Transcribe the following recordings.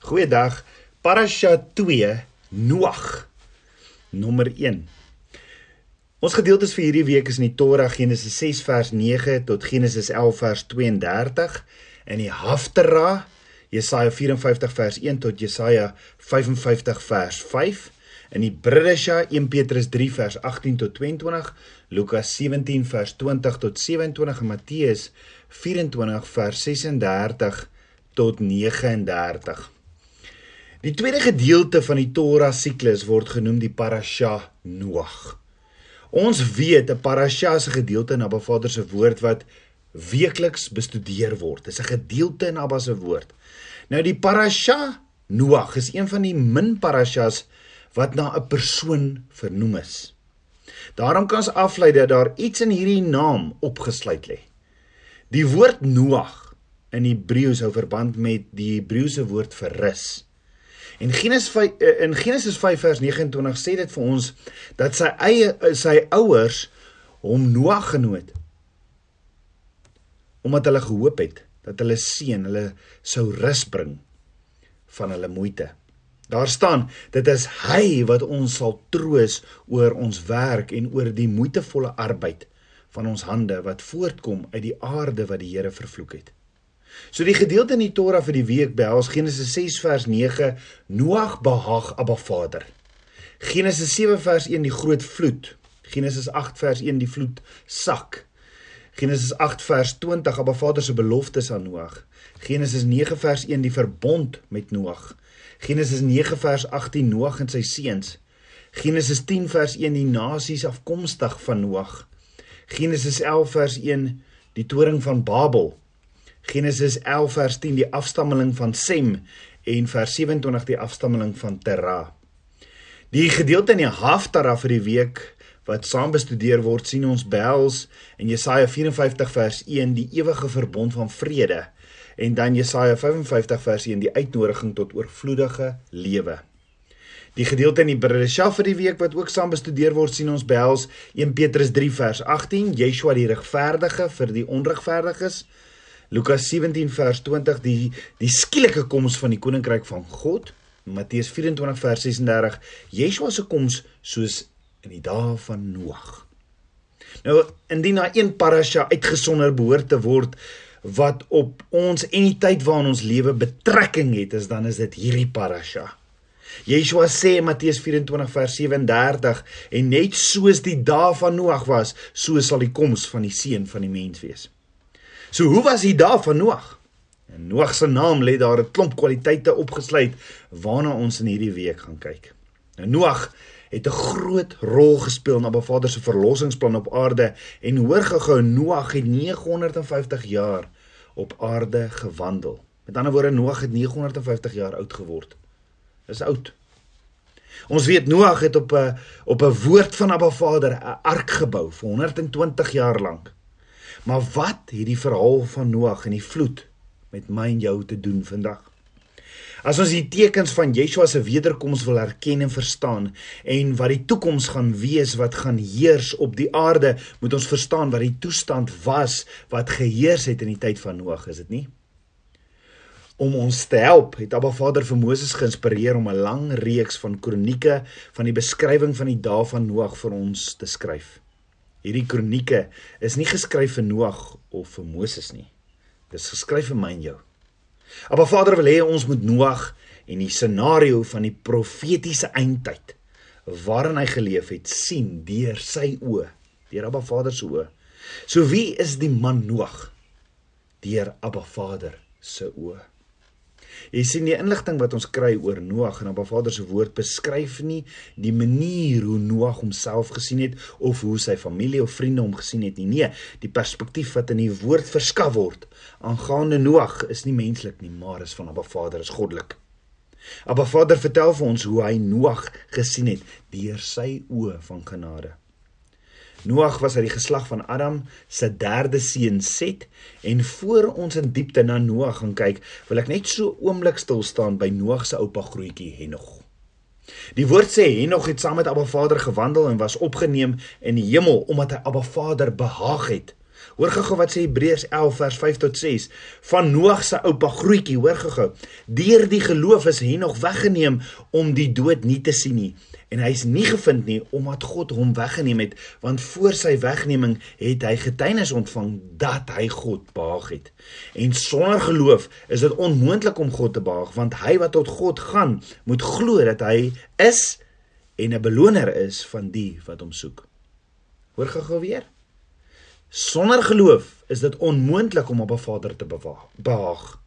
Goeiedag. Parasha 2 Noag. Nommer 1. Ons gedeeltes vir hierdie week is in die Torah Genesis 6 vers 9 tot Genesis 11 vers 32 en die Haftarah Jesaja 54 vers 1 tot Jesaja 55 vers 5 in die Bridesha 1 Petrus 3 vers 18 tot 22 Lukas 17 vers 20 tot 27 en Matteus 24 vers 36 tot 39 Die tweede gedeelte van die Torah siklus word genoem die Parasha Noag. Ons weet 'n parasha is 'n gedeelte in Abba Vader se woord wat weekliks bestudeer word. Dit is 'n gedeelte in Abba se woord. Nou die parasha Noag is een van die min parashas wat na 'n persoon vernoem is. Daarom kan ons aflei dat daar iets in hierdie naam opgesluit lê. Die woord Noag in Hebreëus hou verband met die Hebreëse woord vir rus. En Genesis 5 eh, in Genesis 5 vers 29 sê dit vir ons dat sy eie eh, sy ouers hom Noag genoem omdat hulle gehoop het dat hulle seun hulle sou rus bring van hulle moeite. Daar staan dit is hy wat ons sal troos oor ons werk en oor die moeitevolle arbeid van ons hande wat voortkom uit die aarde wat die Here vervloek het. So die gedeelte in die Torah vir die week behels Genesis 6 vers 9 Noag behaag Abba Vader. Genesis 7 vers 1 die groot vloed. Genesis 8 vers 1 die vloed sak. Genesis 8 vers 20 Abba Vader se beloftes aan Noag. Genesis 9 vers 1 die verbond met Noag. Genesis 9 vers 18 Noag en sy seuns. Genesis 10 vers 1 die nasies afkomstig van Noag. Genesis 11 vers 1 die toring van Babel. Genesis 11 vers 10 die afstammeling van Sem en vers 27 die afstammeling van Terah. Die gedeelte in die Haftarah vir die week wat saam bestudeer word sien ons behels in Jesaja 54 vers 1 die ewige verbond van vrede en dan Jesaja 55 vers 1 die uitnodiging tot oorvloedige lewe. Die gedeelte in die Bereshia vir die week wat ook saam bestudeer word sien ons behels 1 Petrus 3 vers 18 Yeshua die regverdige vir die onregverdiges Lukas 17 vers 20 die die skielike koms van die koninkryk van God. Matteus 24 vers 36 Yeshua se koms soos in die dae van Noag. Nou indien daar een parasha uitgesonder behoort te word wat op ons en die tyd waarin ons lewe betrekking het, is dan is dit hierdie parasha. Yeshua sê in Matteus 24 vers 37 en net soos die dae van Noag was, so sal die koms van die seun van die mens wees. So hoe was hy daar van Noag? En Noag se naam lê daar 'n klomp kwaliteite opgesluit waarna ons in hierdie week gaan kyk. Nou Noag het 'n groot rol gespeel in Abba Vader se verlossingsplan op aarde en hoor gehou Noag het 950 jaar op aarde gewandel. Met ander woorde Noag het 950 jaar oud geword. Dis oud. Ons weet Noag het op 'n op 'n woord van Abba Vader 'n ark gebou vir 120 jaar lank. Maar wat het die verhaal van Noag en die vloed met my en jou te doen vandag? As ons die tekens van Yeshua se wederkoms wil erken en verstaan en wat die toekoms gaan wees wat gaan heers op die aarde, moet ons verstaan wat die toestand was wat geheers het in die tyd van Noag, is dit nie? Om ons te help, het Abba Vader vir Moses geïnspireer om 'n lang reeks van kronieke van die beskrywing van die dae van Noag vir ons te skryf. Hierdie kronieke is nie geskryf vir Noag of vir Moses nie. Dit is geskryf vir my en jou. Maar Vader wil hê ons moet Noag en die scenario van die profetiese eindtyd waarin hy geleef het sien deur sy oë, deur Abba Vader se oë. So wie is die man Noag? Deur Abba Vader se oë. Jy sien die inligting wat ons kry oor Noag en Abba Vader se woord beskryf nie die manier hoe Noag homself gesien het of hoe sy familie of vriende hom gesien het nie. Nee, die perspektief wat in die woord verskaf word aangaande Noag is nie menslik nie, maar is van Abba Vader, is goddelik. Abba Vader vertel vir ons hoe hy Noag gesien het deur sy oë van genade. Noag was uit die geslag van Adam se derde seun Set en voor ons in diepte na Noag gaan kyk, wil ek net so oomblik stil staan by Noag se oupa grootjie Henog. Die woord sê Henog het saam met Abba Vader gewandel en was opgeneem in die hemel omdat hy Abba Vader behaag het. Hoor gou wat sê Hebreërs 11 vers 5 tot 6 van Noag se oupa grootjie, hoor gou. Deur die geloof is Henog weggeneem om die dood nie te sien nie en hy's nie gevind nie omdat God hom weggeneem het want voor sy wegneming het hy getuienis ontvang dat hy God behaag het. En sonder geloof is dit onmoontlik om God te behaag want hy wat tot God gaan moet glo dat hy is en 'n beloner is van die wat hom soek. Hoor gou weer. Sonder geloof is dit onmoontlik om op 'n Vader te behaag.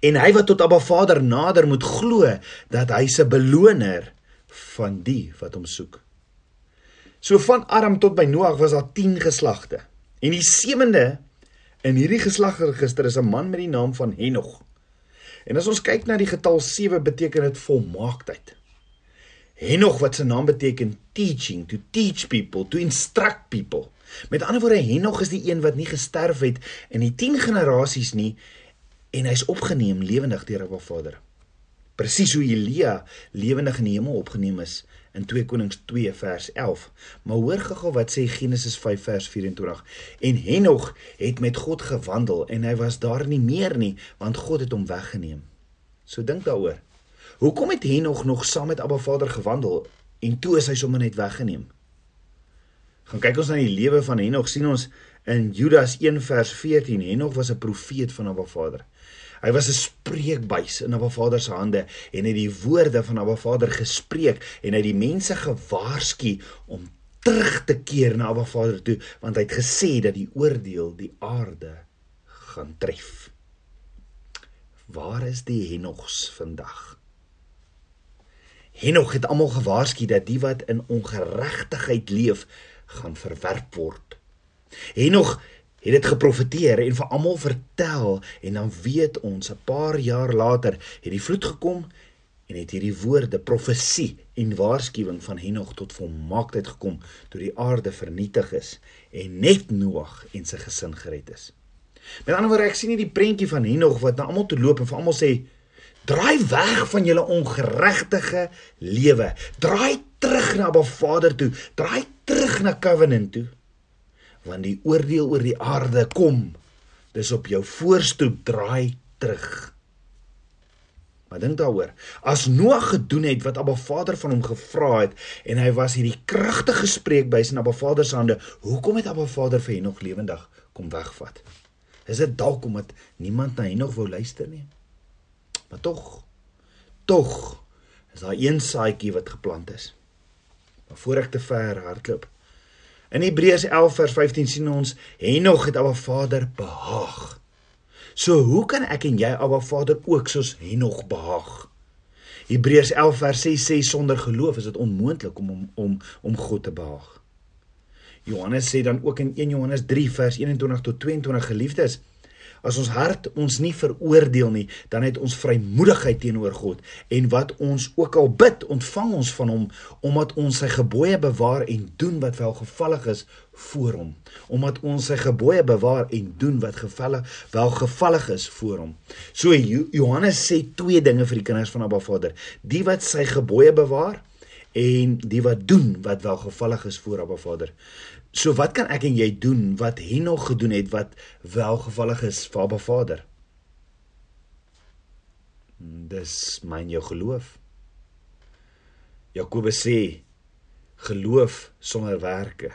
En hy wat tot Abba Vader nader moet glo dat hy se beloner van die wat hom soek. So van Adam tot by Noag was daar 10 geslagte. En die sewende in hierdie geslagregister is 'n man met die naam van Henog. En as ons kyk na die getal 7 beteken dit volmaaktheid. Henog wat se naam beteken teaching, to teach people, to instruct people. Met ander woorde Henog is die een wat nie gesterf het in die 10 generasies nie en hy's opgeneem lewendig deur Abba Vader presies hoe Elia lewendig in die hemel opgeneem is in 2 Konings 2 vers 11. Maar hoor gou wat sê Genesis 5 vers 24. En Henog het met God gewandel en hy was daar nie meer nie want God het hom weggeneem. So dink daaroor. Hoekom het Henog nog saam met Abba Vader gewandel en toe is hy sommer net weggeneem? Gaan kyk ons na die lewe van Henog sien ons in Judas 1 vers 14 Henog was 'n profeet van Abba Vader. Hy was 'n spreekbuis in Abba Vader se hande en het die woorde van Abba Vader gespreek en hy het die mense gewaarsku om terug te keer na Abba Vader toe want hy het gesê dat die oordeel die aarde gaan tref. Waar is die Henogs vandag? Henog het almal gewaarsku dat die wat in ongeregtigheid leef, gaan verwerp word. Henog het dit geprofeteer en vir almal vertel en dan weet ons 'n paar jaar later het die vloed gekom en het hierdie woorde profesie en waarskuwing van Henog tot volmaaktheid gekom toe die aarde vernietig is en net Noag en sy gesin gered is. Met ander woorde ek sien nie die prentjie van Henog wat na almal toe loop en vir almal sê draai weg van julle ongeregtige lewe. Draai terug na Abba Vader toe. Draai terug na covenant toe want die oordeel oor die aarde kom. Dis op jou voorstoep draai terug. Maar dink daaroor. As Noag gedoen het wat Abba Vader van hom gevra het en hy was hierdie kragtige spreekbuis in Abba Vader se hande, hoekom het Abba Vader vir Henog lewendig kom wegvat? Is dit dalk omdat niemand na Henog wou luister nie? Maar tog tog is daar een saadjie wat geplant is. Maar voor ek te ver hardloop, In Hebreërs 11 vers 15 sien ons Henog het Abba Vader behaag. So hoe kan ek en jy Abba Vader ook soos Henog behaag? Hebreërs 11 vers 6 sê sonder geloof is dit onmoontlik om om om om God te behaag. Johannes sê dan ook in 1 Johannes 3 vers 21 tot 22 geliefdes As ons hart ons nie veroordeel nie, dan het ons vrymoedigheid teenoor God en wat ons ook al bid, ontvang ons van hom omdat ons sy gebooie bewaar en doen wat welgevallig is voor hom. Omdat ons sy gebooie bewaar en doen wat gevallig welgevallig is voor hom. So Johannes sê twee dinge vir die kinders van Abba Vader: die wat sy gebooie bewaar en die wat doen wat welgevallig is voor Abba Vader. So wat kan ek en jy doen wat Henog gedoen het wat welgevallig is vir Abba Vader? Dis myn jou geloof. Jakobus sê geloof sonder werke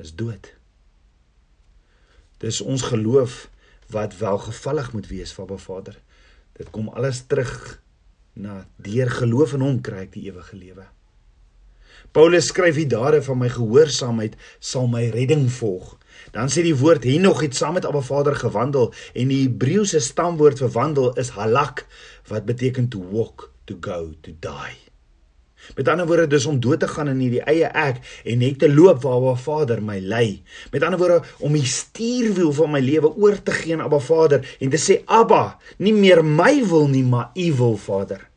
is dood. Dis ons geloof wat welgevallig moet wees vir Abba Vader. Dit kom alles terug na deur geloof in hom kry ek die ewige lewe. Paulus skryf hier dade van my gehoorsaamheid sal my redding volg. Dan sê die woord Henog het saam met Abba Vader gewandel en die Hebreëse stamwoord vir wandel is halak wat beteken to walk, to go, to die. Met ander woorde dis om dood te gaan in hierdie eie ek en net te loop waar Abba Vader my lei. Met ander woorde om die stuurwiel van my lewe oor te gee aan Abba Vader en te sê Abba, nie meer my wil nie, maar U wil Vader.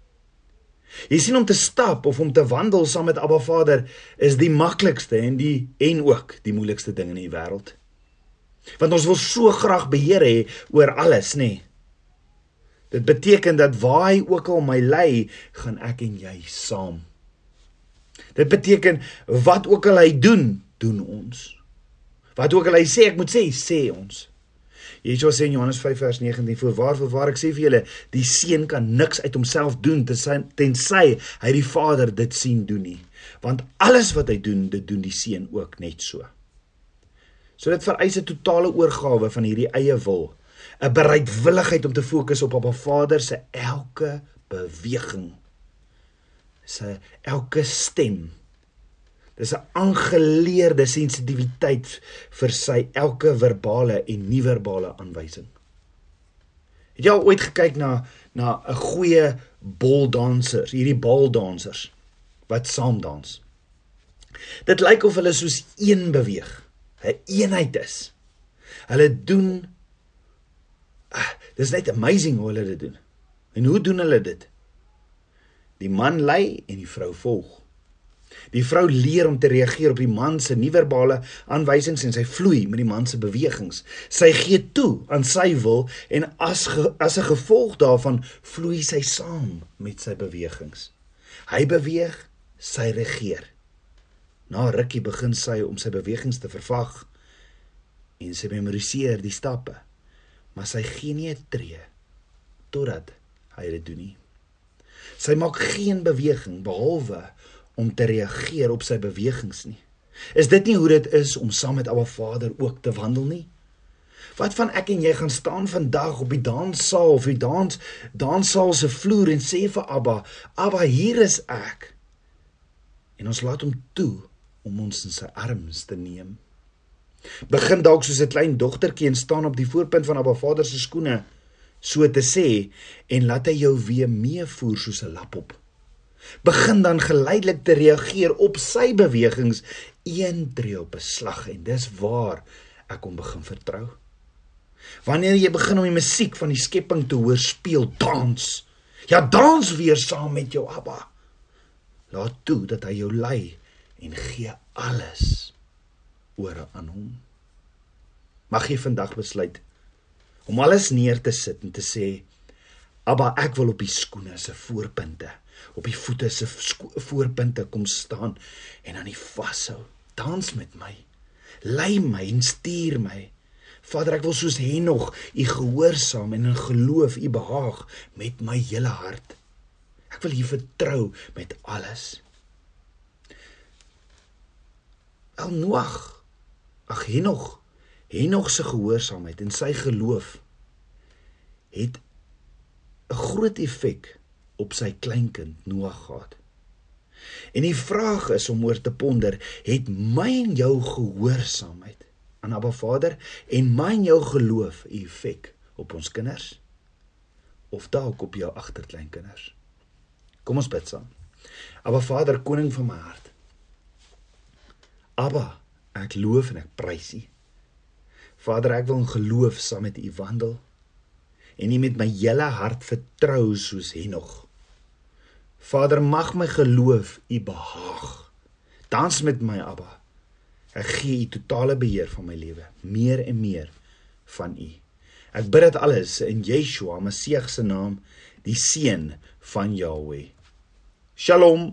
Jy sien om te stap of om te wandel saam met Abba Vader is die maklikste en die en ook die moeilikste ding in die wêreld. Want ons wil so graag beheer hê oor alles, nê? Nee. Dit beteken dat waar hy ook al my lei, gaan ek en jy saam. Dit beteken wat ook al hy doen, doen ons. Wat ook al hy sê ek moet sê, sê ons. Yeshua sê in Johannes 5 vers 19: "Voorwaar, voorwaar ek sê vir julle, die seun kan niks uit homself doen tensy hy die Vader dit sien doen nie, want alles wat hy doen, dit doen die seun ook net so." So dit vereis 'n totale oorgawe van hierdie eie wil, 'n bereidwilligheid om te fokus op op 'n Vader se elke beweging, sy elke stem Dis 'n aangeleerde sensitiwiteit vir sy elke verbale en nie-verbale aanwysing. Het jy al ooit gekyk na na 'n goeie boldansers, hierdie baldansers wat saam dans? Dit lyk of hulle soos een beweeg, 'n een eenheid is. Hulle doen ah, Dis net amazing hoe hulle dit doen. En hoe doen hulle dit? Die man lei en die vrou volg. Die vrou leer om te reageer op die man se nie-verbale aanwysings en sy vloei met die man se bewegings. Sy gee toe aan sy wil en as ge, as 'n gevolg daarvan vloei sy saam met sy bewegings. Hy beweeg, sy regeer. Na rukkie begin sy om sy bewegings te vervag en sy memoriseer die stappe. Maar sy gee nie 'n tree totdat hy dit doen nie. Sy maak geen beweging behalwe om te reageer op sy bewegings nie. Is dit nie hoe dit is om saam met Abba Vader ook te wandel nie? Wat van ek en jy gaan staan vandag op die danssaal of die dans danssaal se vloer en sê vir Abba, Abba, hier is ek. En ons laat hom toe om ons in sy arms te neem. Begin dalk soos 'n klein dogtertjie en staan op die voorpunt van Abba Vader se skoene, so te sê, en laat hy jou weer meevoer soos 'n lap op begin dan geleidelik te reageer op sy bewegings een tree op 'n slag en dis waar ek hom begin vertrou. Wanneer jy begin om die musiek van die skepping te hoor speel, dans. Ja, dans weer saam met jou Abba. Laat toe dat hy jou lei en gee alles oor aan hom. Mag jy vandag besluit om alles neer te sit en te sê Abba, ek wil op die skoene se voorpunte op die voete se voorpunte kom staan en aan die vashou. Dans met my. Lei my en stuur my. Vader, ek wil soos Henog U gehoorsaam en in geloof U behaag met my hele hart. Ek wil U vertrou met alles. Al Noag. Ag Henog. Henog se gehoorsaamheid en sy geloof het 'n groot effek op sy kleinkind Noag gehad. En die vraag is om oor te ponder, het my en jou gehoorsaamheid aan Abba Vader en my en jou geloof 'n effek op ons kinders of dalk op jou agterkleinkinders? Kom ons bid saam. Abba Vader, koning van my hart. Abba, ek loof en ek prys U. Vader, ek wil in geloof saam met U wandel en nie met my hele hart vertrou soos Henog. Vader, mag my geloof U behaag. Dans met my, Abba. Ek gee U totale beheer van my lewe, meer en meer van U. Ek bid dit alles in Yeshua, Messie se naam, die seun van Jahweh. Shalom.